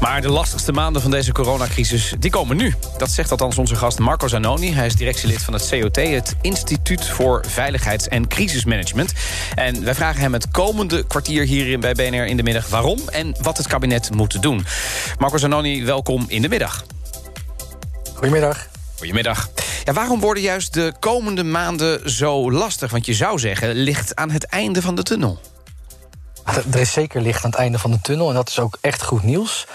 Maar de lastigste maanden van deze coronacrisis, die komen nu. Dat zegt althans onze gast Marco Zanoni. Hij is directielid van het COT, het Instituut voor Veiligheids- en Crisismanagement. En wij vragen hem het komende kwartier hierin bij BNR in de middag... waarom en wat het kabinet moet doen. Marco Zanoni, welkom in de middag. Goedemiddag. Goedemiddag. Ja, waarom worden juist de komende maanden zo lastig? Want je zou zeggen, ligt aan het einde van de tunnel. Er is zeker licht aan het einde van de tunnel en dat is ook echt goed nieuws.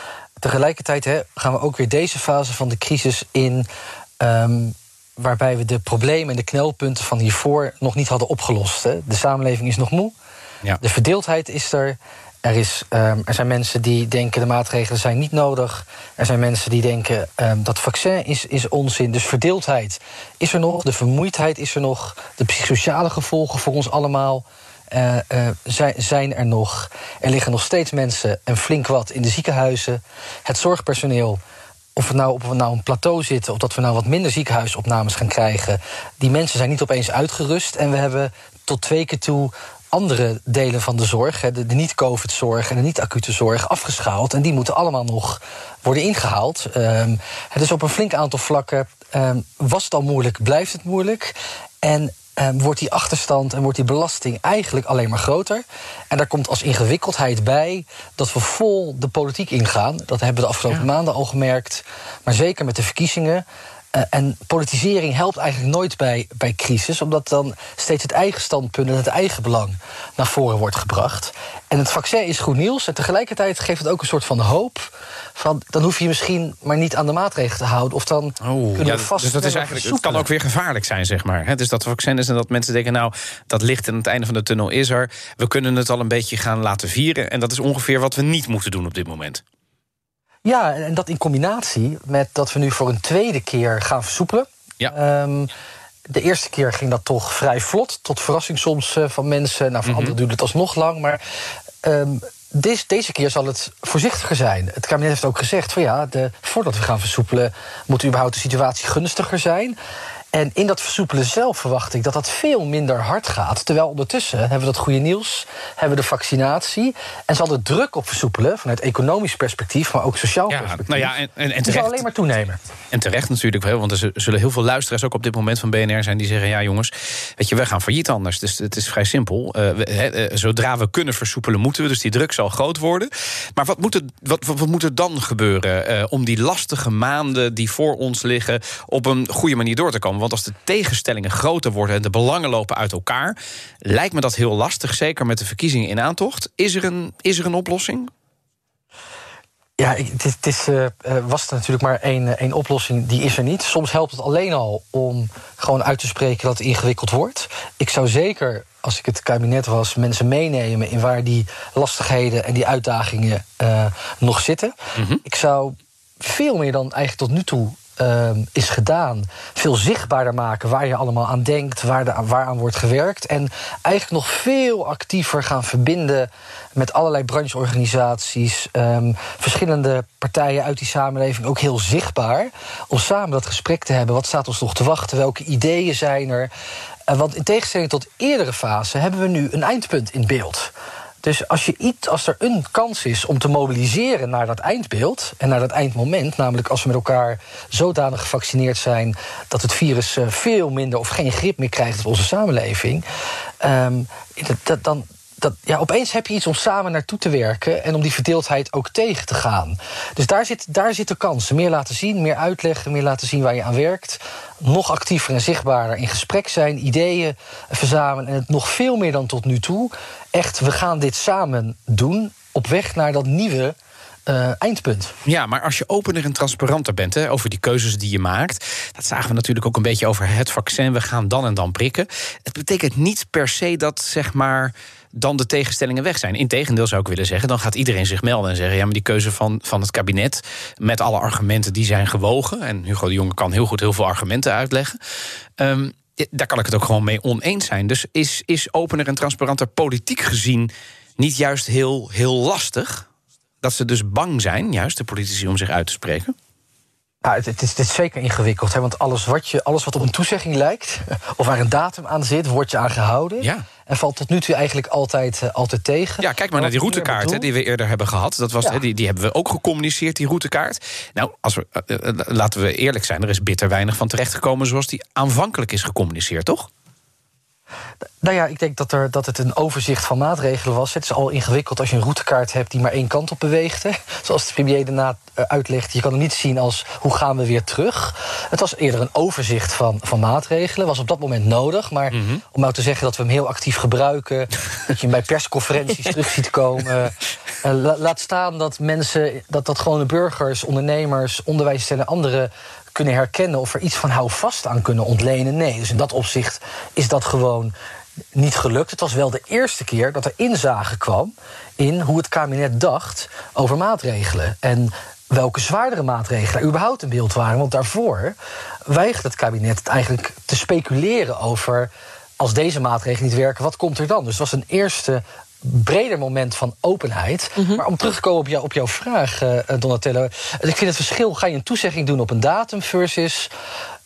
Tegelijkertijd hè, gaan we ook weer deze fase van de crisis in. Um, waarbij we de problemen en de knelpunten van hiervoor nog niet hadden opgelost. Hè. De samenleving is nog moe. Ja. De verdeeldheid is er. Er, is, um, er zijn mensen die denken de maatregelen zijn niet nodig. Er zijn mensen die denken um, dat vaccin is, is onzin. Dus verdeeldheid is er nog. De vermoeidheid is er nog. De psychosociale gevolgen voor ons allemaal uh, uh, zijn, er nog. Er liggen nog steeds mensen en flink wat in de ziekenhuizen. Het zorgpersoneel of we, nou, op nou een plateau zitten... of dat we nou wat minder ziekenhuisopnames gaan krijgen... die mensen zijn niet opeens uitgerust. En we hebben tot twee keer toe andere delen van de zorg... de, de niet-covid-zorg en de niet-acute zorg afgeschaald. En die moeten allemaal nog worden ingehaald. Um, het is op een flink aantal vlakken... Um, was het al moeilijk, blijft het moeilijk. En um, wordt die achterstand en wordt die belasting eigenlijk alleen maar groter. En daar komt als ingewikkeldheid bij dat we vol de politiek ingaan. Dat hebben we de afgelopen ja. maanden al gemerkt. Maar zeker met de verkiezingen. Uh, en politisering helpt eigenlijk nooit bij, bij crisis, omdat dan steeds het eigen standpunt en het eigen belang naar voren wordt gebracht. En het vaccin is goed nieuws en tegelijkertijd geeft het ook een soort van hoop. Van, dan hoef je misschien maar niet aan de maatregelen te houden. Of dan oh, kunnen ja, we vast. Dus dat is eigenlijk, het kan ook weer gevaarlijk zijn, zeg maar. He, dus dat vaccin is en dat mensen denken, nou, dat licht aan het einde van de tunnel is er. We kunnen het al een beetje gaan laten vieren. En dat is ongeveer wat we niet moeten doen op dit moment. Ja, en dat in combinatie met dat we nu voor een tweede keer gaan versoepelen. Ja. Um, de eerste keer ging dat toch vrij vlot, tot verrassing soms uh, van mensen. Nou, voor mm -hmm. anderen duurde het alsnog lang. Maar um, deze, deze keer zal het voorzichtiger zijn. Het kabinet heeft ook gezegd: van ja, de, voordat we gaan versoepelen, moet überhaupt de situatie gunstiger zijn. En in dat versoepelen zelf verwacht ik dat dat veel minder hard gaat. Terwijl ondertussen hebben we dat goede nieuws, hebben we de vaccinatie. En zal de druk op versoepelen, vanuit economisch perspectief, maar ook sociaal ja, perspectief, nou ja, en, en, en terecht, zal alleen maar toenemen. En terecht natuurlijk wel, want er zullen heel veel luisteraars ook op dit moment van BNR zijn die zeggen: ja, jongens, weet je, we gaan failliet anders. Dus het is vrij simpel. Uh, we, he, uh, zodra we kunnen versoepelen, moeten we. Dus die druk zal groot worden. Maar wat moet er, wat, wat, wat moet er dan gebeuren uh, om die lastige maanden die voor ons liggen op een goede manier door te komen? Want als de tegenstellingen groter worden en de belangen lopen uit elkaar, lijkt me dat heel lastig, zeker met de verkiezingen in aantocht. Is er een, is er een oplossing? Ja, het, is, het is, uh, was er natuurlijk maar één, één oplossing, die is er niet. Soms helpt het alleen al om gewoon uit te spreken dat het ingewikkeld wordt. Ik zou zeker, als ik het kabinet was, mensen meenemen in waar die lastigheden en die uitdagingen uh, nog zitten. Mm -hmm. Ik zou veel meer dan eigenlijk tot nu toe uh, is gedaan. Veel zichtbaarder maken waar je allemaal aan denkt, waar de, waaraan wordt gewerkt. En eigenlijk nog veel actiever gaan verbinden met allerlei brancheorganisaties, um, verschillende partijen uit die samenleving, ook heel zichtbaar. Om samen dat gesprek te hebben. Wat staat ons nog te wachten? Welke ideeën zijn er? Uh, want in tegenstelling tot eerdere fasen hebben we nu een eindpunt in beeld. Dus als, je iets, als er een kans is om te mobiliseren naar dat eindbeeld en naar dat eindmoment, namelijk als we met elkaar zodanig gevaccineerd zijn dat het virus veel minder of geen grip meer krijgt op onze samenleving, um, dat, dan, dat, ja, opeens heb je iets om samen naartoe te werken en om die verdeeldheid ook tegen te gaan. Dus daar zit, daar zit de kans. Meer laten zien, meer uitleggen, meer laten zien waar je aan werkt. Nog actiever en zichtbaarder in gesprek zijn, ideeën verzamelen en het nog veel meer dan tot nu toe. Echt, we gaan dit samen doen op weg naar dat nieuwe uh, eindpunt. Ja, maar als je opener en transparanter bent hè, over die keuzes die je maakt. Dat zagen we natuurlijk ook een beetje over het vaccin. We gaan dan en dan prikken. Het betekent niet per se dat zeg maar dan de tegenstellingen weg zijn. Integendeel zou ik willen zeggen, dan gaat iedereen zich melden en zeggen: ja, maar die keuze van, van het kabinet met alle argumenten die zijn gewogen. En Hugo de Jonge kan heel goed heel veel argumenten uitleggen. Um, daar kan ik het ook gewoon mee oneens zijn. Dus is, is opener en transparanter politiek gezien niet juist heel, heel lastig? Dat ze dus bang zijn, juist de politici, om zich uit te spreken? Ja, het, het, is, het is zeker ingewikkeld. Hè, want alles wat, je, alles wat op een toezegging lijkt, of waar een datum aan zit, wordt je aan gehouden. Ja. En valt tot nu toe eigenlijk altijd, uh, altijd tegen. Ja, kijk maar naar die routekaart hè, die we eerder hebben gehad. Dat was, Ja. die, die hebben we ook gecommuniceerd, die routekaart. Nou, als we, eh, eh, laten we eerlijk zijn, er is bitter weinig van terechtgekomen zoals die aanvankelijk is gecommuniceerd, toch? Nou ja, ik denk dat, er, dat het een overzicht van maatregelen was. Het is al ingewikkeld als je een routekaart hebt die maar één kant op beweegt. Hè. Zoals de premier daarna eh, uitlegt. Je kan het niet zien als hoe gaan we weer terug. Het was eerder een overzicht van, van maatregelen. Was op dat moment nodig. Maar om nou te zeggen dat we hem heel actief gebruiken. dat je hem bij persconferenties terug ziet komen. eh, la- laat staan dat mensen, dat, dat gewone burgers, ondernemers, onderwijsstellen en anderen kunnen herkennen of er iets van houvast aan kunnen ontlenen. Nee, dus in dat opzicht is dat gewoon niet gelukt. Het was wel de eerste keer dat er inzage kwam in hoe het kabinet dacht over maatregelen. En welke zwaardere maatregelen er überhaupt in beeld waren. Want daarvoor weigerde het kabinet het eigenlijk te speculeren over. Als deze maatregelen niet werken, wat komt er dan? Dus het was een eerste breder moment van openheid. Maar om terug te komen op, jou, op jouw vraag, eh, Donatello. Ik vind het verschil, ga je een toezegging doen op een datum versus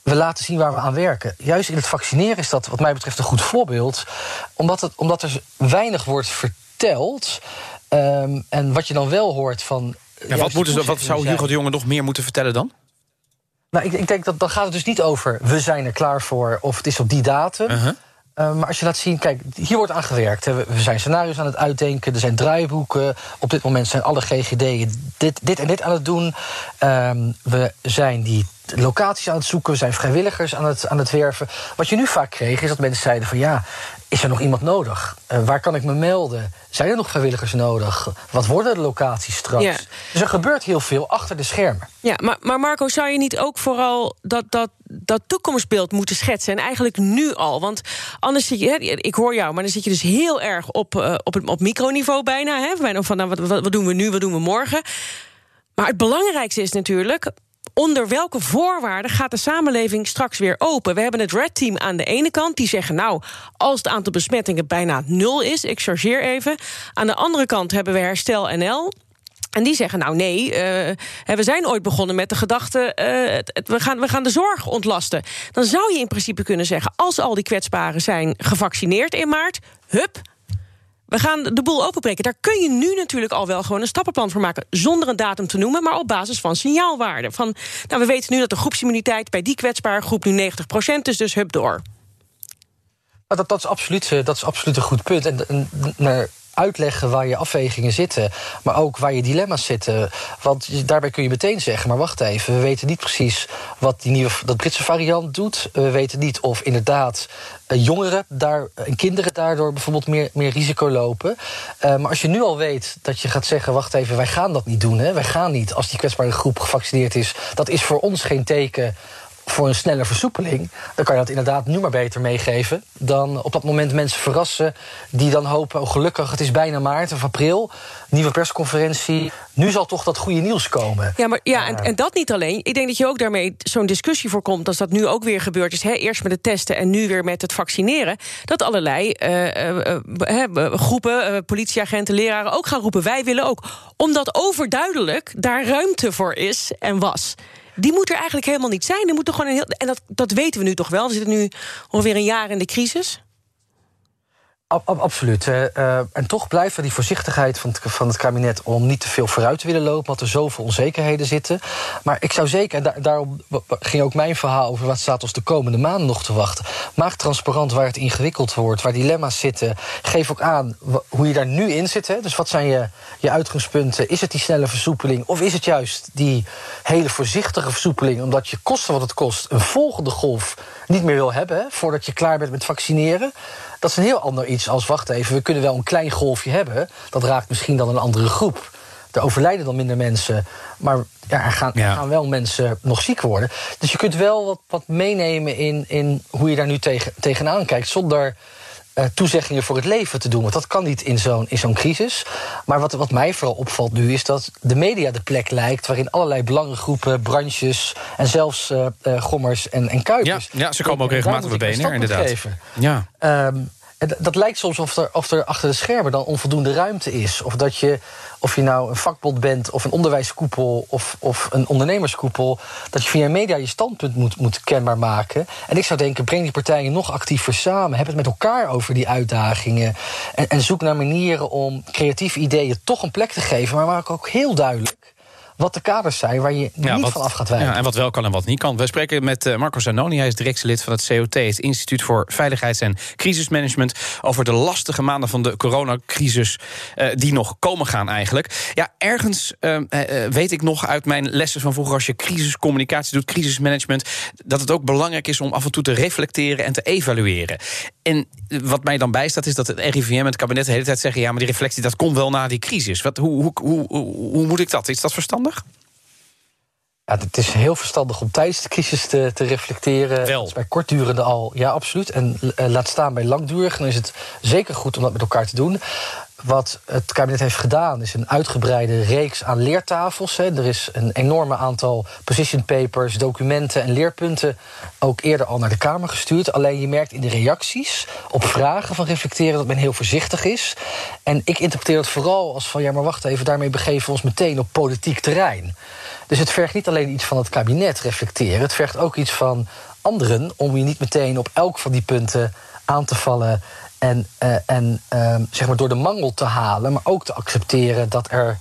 we laten zien waar we aan werken. Juist in het vaccineren is dat wat mij betreft een goed voorbeeld. Omdat, het, omdat er weinig wordt verteld. ehm, en wat je dan wel hoort van... Ja, wat, moeten ze, wat zou Hugo de Jonge nog meer moeten vertellen dan? Nou, ik, ik denk dat dan gaat het dus niet over... we zijn er klaar voor of het is op die datum... Uh-huh. Uh, maar als je laat zien, kijk, hier wordt aan gewerkt. We, zijn scenario's aan het uitdenken, er zijn draaiboeken. Op dit moment zijn alle GGD'en dit, dit en dit aan het doen. Um, we zijn die locaties aan het zoeken, we zijn vrijwilligers aan het, aan het werven. Wat je nu vaak kreeg, is dat mensen zeiden van ja, is er nog iemand nodig? Uh, waar kan ik me melden? Zijn er nog vrijwilligers nodig? Wat worden de locaties straks? Ja. Dus er gebeurt heel veel achter de schermen. Ja, maar, maar Marco, zou je niet ook vooral dat, dat, dat toekomstbeeld moeten schetsen? En eigenlijk nu al. Want anders zit je, hè, ik hoor jou, maar dan zit je dus heel erg op, uh, op, het, op microniveau bijna. Hè? Van nou, wat, wat, wat doen we nu, wat doen we morgen? Maar het belangrijkste is natuurlijk onder welke voorwaarden gaat de samenleving straks weer open? We hebben het Red Team aan de ene kant, die zeggen... nou, als het aantal besmettingen bijna nul is, ik chargeer even... aan de andere kant hebben we Herstel NL... En die zeggen, nou nee, uh, we zijn ooit begonnen met de gedachte... Het, we, gaan, we gaan de zorg ontlasten. Dan zou je in principe kunnen zeggen... als al die kwetsbaren zijn gevaccineerd in maart... hup, we gaan de boel openbreken. Daar kun je nu natuurlijk al wel gewoon een stappenplan voor maken. Zonder een datum te noemen, maar op basis van signaalwaarden. Van, nou, we weten nu dat de groepsimmuniteit bij die kwetsbare groep nu 90% is, dus hup door. Dat, dat, is, absoluut, dat is absoluut een goed punt. En, uitleggen waar je afwegingen zitten, maar ook waar je dilemma's zitten. Want daarbij kun je meteen zeggen: maar wacht even, we weten niet precies wat die nieuwe dat Britse variant doet. We weten niet of inderdaad uh, jongeren daar, en kinderen daardoor bijvoorbeeld meer, meer risico lopen. Uh, maar als je nu al weet dat je gaat zeggen: wacht even, wij gaan dat niet doen. Hè? Wij gaan niet als die kwetsbare groep gevaccineerd is. Dat is voor ons geen teken voor een snelle versoepeling, dan kan je dat inderdaad nu maar beter meegeven. Dan op dat moment mensen verrassen die dan hopen: oh, gelukkig, het is bijna maart of april, nieuwe persconferentie. Nu zal toch dat goede nieuws komen. Ja, maar ja, en, en dat niet alleen. Ik denk dat je ook daarmee zo'n discussie voorkomt, als dat nu ook weer gebeurd is. Hè, eerst met het testen en nu weer met het vaccineren. Dat allerlei uh, uh, groepen, politieagenten, leraren ook gaan roepen: wij willen ook. Omdat overduidelijk daar ruimte voor is en was die moet er eigenlijk helemaal niet zijn. Er moet gewoon een en dat, dat weten we nu toch wel. We zitten nu ongeveer een jaar in de crisis. Ab, ab, absoluut. Uh, en toch blijft er die voorzichtigheid van het, van het kabinet om niet te veel vooruit te willen lopen, want er zoveel onzekerheden zitten. Maar ik zou zeker, en daar, daarom ging ook mijn verhaal over wat staat ons de komende maanden nog te wachten. Maak transparant waar het ingewikkeld wordt, waar dilemma's zitten. Geef ook aan hoe je daar nu in zit. Hè? Dus wat zijn je, je uitgangspunten? Is het die snelle versoepeling of is het juist die hele voorzichtige versoepeling, omdat je kosten wat het kost een volgende golf niet meer wil hebben voordat je klaar bent met vaccineren? Dat is een heel ander iets als, wacht even, we kunnen wel een klein golfje hebben. Dat raakt misschien dan een andere groep. Er overlijden dan minder mensen, maar ja, er, gaan, ja. gaan wel mensen nog ziek worden. Dus je kunt wel wat, wat meenemen in, in hoe je daar nu tegen, tegenaan kijkt, zonder eh, toezeggingen voor het leven te doen. Want dat kan niet in zo'n zo'n crisis. Maar wat, wat mij vooral opvalt nu is dat de media de plek lijkt waarin allerlei belangengroepen, branches en zelfs uh, uh, gommers en, en kuipers. Ja, ja, ze komen ook regelmatig bij BNR, inderdaad. Geven. Ja. Um, dat lijkt soms of er, er achter de schermen dan onvoldoende ruimte is. Of dat je, of je nou een vakbond bent, of een onderwijskoepel, of, of een ondernemerskoepel, dat je via media je standpunt moet, moet kenbaar maken. En ik zou denken, breng die partijen nog actiever samen. Heb het met elkaar over die uitdagingen. En, en zoek naar manieren om creatieve ideeën toch een plek te geven. Maar maak ook heel duidelijk wat de kaders zijn waar je niet wat, van af gaat wijken. Ja, en wat wel kan en wat niet kan. We spreken met uh, Marco Zanoni, hij is directielid van het COT... het Instituut voor Veiligheids- en Crisismanagement... over de lastige maanden van de coronacrisis uh, die nog komen gaan eigenlijk. Ja, ergens uh, weet ik nog uit mijn lessen van vroeger... als je crisiscommunicatie doet, crisismanagement... dat het ook belangrijk is om af en toe te reflecteren en te evalueren. En wat mij dan bijstaat is dat het RIVM en het kabinet de hele tijd zeggen... ja, maar die reflectie dat komt wel na die crisis. Wat, hoe, hoe, hoe, hoe moet ik dat? Is dat verstandig? Ja, het is heel verstandig om tijdens de crisis te, te reflecteren. Wel. Is bij kortdurende al, ja, absoluut. En uh, laat staan bij langdurig, dan is het zeker goed om dat met elkaar te doen. Wat het kabinet heeft gedaan, is een uitgebreide reeks aan leertafels. Hè. Er is een enorme aantal position papers, documenten en leerpunten ook eerder al naar de Kamer gestuurd. Alleen je merkt in de reacties op vragen van reflecteren dat men heel voorzichtig is. En ik interpreteer het vooral als van ja, maar wacht even, daarmee begeven we ons meteen op politiek terrein. Dus het vergt niet alleen iets van het kabinet reflecteren, het vergt ook iets van anderen om je niet meteen op elk van die punten aan te vallen en, uh, en uh, zeg maar door de mangel te halen, maar ook te accepteren dat er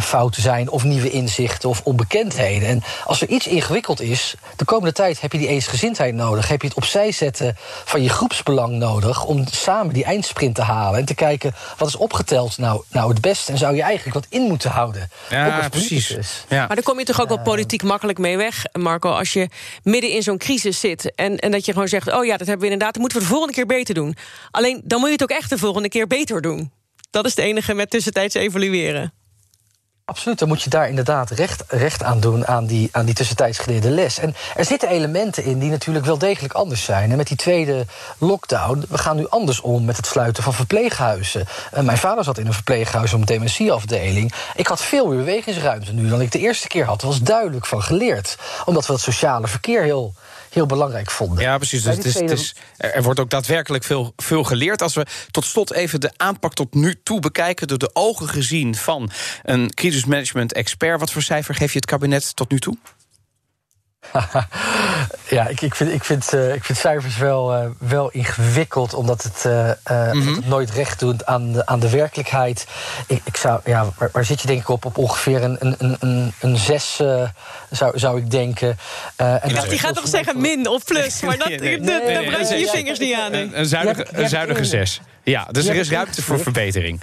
fouten zijn of nieuwe inzichten of onbekendheden. En als er iets ingewikkeld is, de komende tijd heb je die eensgezindheid nodig. Heb je het opzij zetten van je groepsbelang nodig om samen die eindsprint te halen en te kijken wat is opgeteld nou, nou het beste en zou je eigenlijk wat in moeten houden. Ja, precies. Ja. Maar dan kom je toch ook wel politiek makkelijk mee weg, Marco, als je midden in zo'n crisis zit en, en dat je gewoon zegt: oh ja, dat hebben we inderdaad, dat moeten we de volgende keer beter doen. Alleen dan moet je het ook echt de volgende keer beter doen. Dat is het enige met tussentijds evalueren. Absoluut, dan moet je daar inderdaad recht, recht aan doen aan die, aan die tussentijds geleerde les. En er zitten elementen in die natuurlijk wel degelijk anders zijn. En met die tweede lockdown, we gaan nu anders om met het sluiten van verpleeghuizen. Uh, mijn vader zat in een verpleeghuis op dementieafdeling. Ik had veel meer bewegingsruimte nu dan ik de eerste keer had. Er was duidelijk van geleerd. Omdat we het sociale verkeer heel heel belangrijk vonden. Ja, precies. Dus het is, het is, er wordt ook daadwerkelijk veel, veel geleerd. Als we tot slot even de aanpak tot nu toe bekijken... door de ogen gezien van een crisismanagement-expert... wat voor cijfer geef je het kabinet tot nu toe? ja, ik, ik, vind, ik, vind, uh, ik vind cijfers wel, uh, wel ingewikkeld, omdat het, uh, mm -hmm. het nooit recht doet aan de, aan de werkelijkheid. Ik, ik zou, ja, waar, waar, zit je denk ik op? Op ongeveer een, een, een, een zes, zou, zou ik denken. en ik dacht, die gaat toch zeggen min of plus, maar dat, nee, nee, nee, daar breng je je vingers niet aan. Een, een zuinige, een zuinige zes. Ja, dus er is ruimte voor verbetering.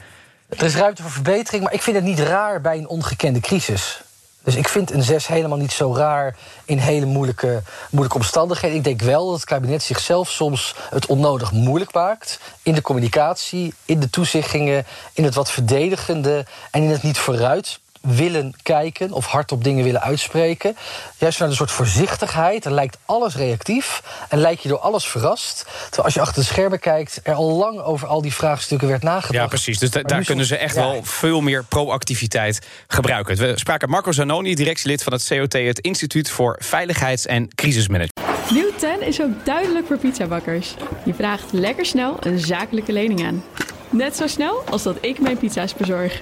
Er is ruimte voor verbetering, maar ik vind het niet raar bij een ongekende crisis. Dus ik vind een 6 helemaal niet zo raar in hele moeilijke, moeilijke omstandigheden. Ik denk wel dat het kabinet zichzelf soms het onnodig moeilijk maakt. In de communicatie, in de toezeggingen, in het wat verdedigende en in het niet vooruit willen kijken of hardop dingen willen uitspreken. Juist naar een soort voorzichtigheid. Dan lijkt alles reactief en lijkt je door alles verrast. Terwijl als je achter de schermen kijkt, er al lang over al die vraagstukken werd nagedacht. Ja, precies. Dus da daar kunnen ze echt ja. wel veel meer proactiviteit gebruiken. We spraken Marco Zanoni, directielid van het COT, het Instituut voor Veiligheids- en Crisismanagement. Nieuw 10 is ook duidelijk voor pizzabakkers. Je vraagt lekker snel een zakelijke lening aan. Net zo snel als dat ik mijn pizza's bezorg.